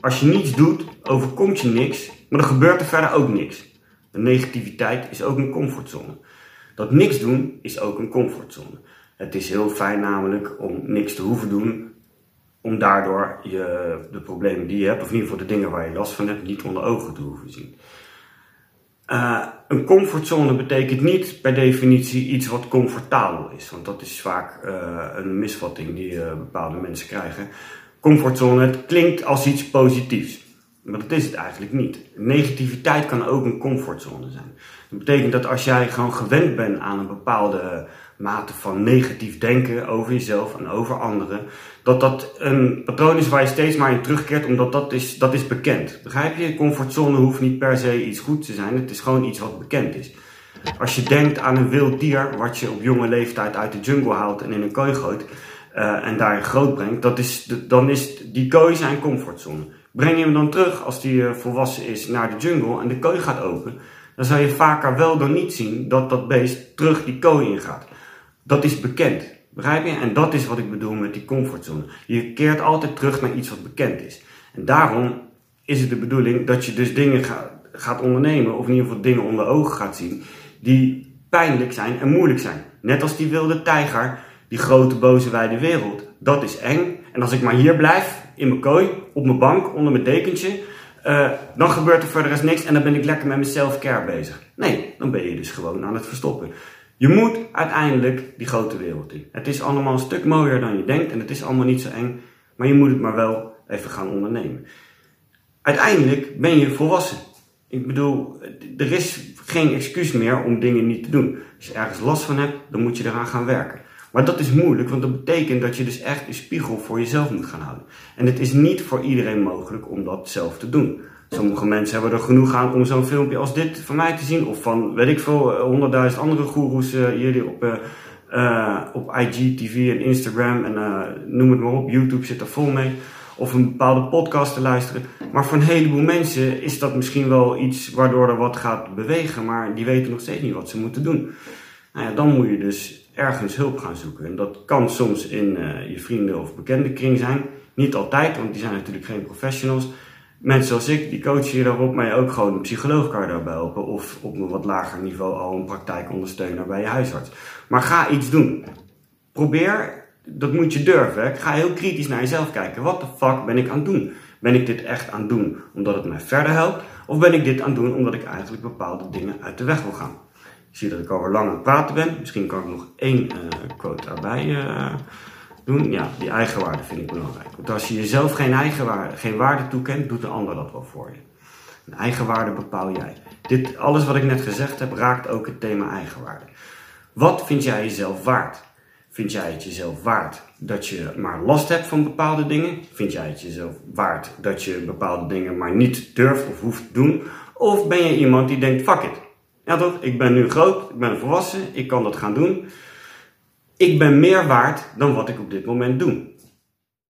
Als je niets doet, overkomt je niks, maar dan gebeurt er verder ook niks. De negativiteit is ook een comfortzone. Dat niks doen is ook een comfortzone. Het is heel fijn namelijk om niks te hoeven doen, om daardoor je, de problemen die je hebt, of in ieder geval de dingen waar je last van hebt, niet onder ogen te hoeven zien. Uh, een comfortzone betekent niet per definitie iets wat comfortabel is, want dat is vaak uh, een misvatting die uh, bepaalde mensen krijgen. Comfortzone, het klinkt als iets positiefs, maar dat is het eigenlijk niet. Negativiteit kan ook een comfortzone zijn. Dat betekent dat als jij gewoon gewend bent aan een bepaalde mate van negatief denken over jezelf en over anderen, dat dat een patroon is waar je steeds maar in terugkeert, omdat dat is, dat is bekend. Begrijp je? Comfortzone hoeft niet per se iets goeds te zijn, het is gewoon iets wat bekend is. Als je denkt aan een wild dier wat je op jonge leeftijd uit de jungle haalt en in een kooi gooit uh, en daarin groot brengt, dat is de, dan is die kooi zijn comfortzone. Breng je hem dan terug als die uh, volwassen is naar de jungle en de kooi gaat open, dan zal je vaker wel dan niet zien dat dat beest terug die kooi ingaat. Dat is bekend. Begrijp je? En dat is wat ik bedoel met die comfortzone. Je keert altijd terug naar iets wat bekend is. En daarom is het de bedoeling dat je dus dingen ga, gaat ondernemen, of in ieder geval dingen onder ogen gaat zien, die pijnlijk zijn en moeilijk zijn. Net als die wilde tijger, die grote boze wijde wereld. Dat is eng. En als ik maar hier blijf, in mijn kooi, op mijn bank, onder mijn dekentje, uh, dan gebeurt er verder eens niks en dan ben ik lekker met mijn self-care bezig. Nee, dan ben je dus gewoon aan het verstoppen. Je moet uiteindelijk die grote wereld in. Het is allemaal een stuk mooier dan je denkt en het is allemaal niet zo eng, maar je moet het maar wel even gaan ondernemen. Uiteindelijk ben je volwassen. Ik bedoel, er is geen excuus meer om dingen niet te doen. Als je ergens last van hebt, dan moet je eraan gaan werken. Maar dat is moeilijk, want dat betekent dat je dus echt een spiegel voor jezelf moet gaan houden. En het is niet voor iedereen mogelijk om dat zelf te doen. Sommige mensen hebben er genoeg aan om zo'n filmpje als dit van mij te zien. Of van, weet ik veel, honderdduizend andere goeroes uh, hier op, uh, uh, op IGTV en Instagram en noem het maar op. YouTube zit er vol mee. Of een bepaalde podcast te luisteren. Maar voor een heleboel mensen is dat misschien wel iets waardoor er wat gaat bewegen. Maar die weten nog steeds niet wat ze moeten doen. Nou dan moet je dus ergens hulp gaan zoeken. En dat kan soms in je vrienden of bekende kring zijn. Niet altijd, want die zijn natuurlijk geen professionals mensen zoals ik, die coachen je daarop, maar je ook gewoon een psycholoog kan daarbij helpen. Of op een wat lager niveau al een praktijkondersteuner bij je huisarts. Maar ga iets doen. Probeer, dat moet je durven. Ga heel kritisch naar jezelf kijken. Wat de fuck ben ik aan het doen? Ben ik dit echt aan het doen omdat het mij verder helpt? Of ben ik dit aan het doen omdat ik eigenlijk bepaalde dingen uit de weg wil gaan? Ik zie dat ik alweer lang aan het praten ben. Misschien kan ik nog één uh, quote daarbij uh, doen. Ja, die eigenwaarde vind ik belangrijk. Want als je jezelf geen, eigenwaarde, geen waarde toekent, doet de ander dat wel voor je. Een eigenwaarde bepaal jij. Dit, alles wat ik net gezegd heb, raakt ook het thema eigenwaarde. Wat vind jij jezelf waard? Vind jij het jezelf waard dat je maar last hebt van bepaalde dingen? Vind jij het jezelf waard dat je bepaalde dingen maar niet durft of hoeft te doen? Of ben je iemand die denkt, fuck it. Ja toch, ik ben nu groot, ik ben volwassen, ik kan dat gaan doen ik ben meer waard dan wat ik op dit moment doe.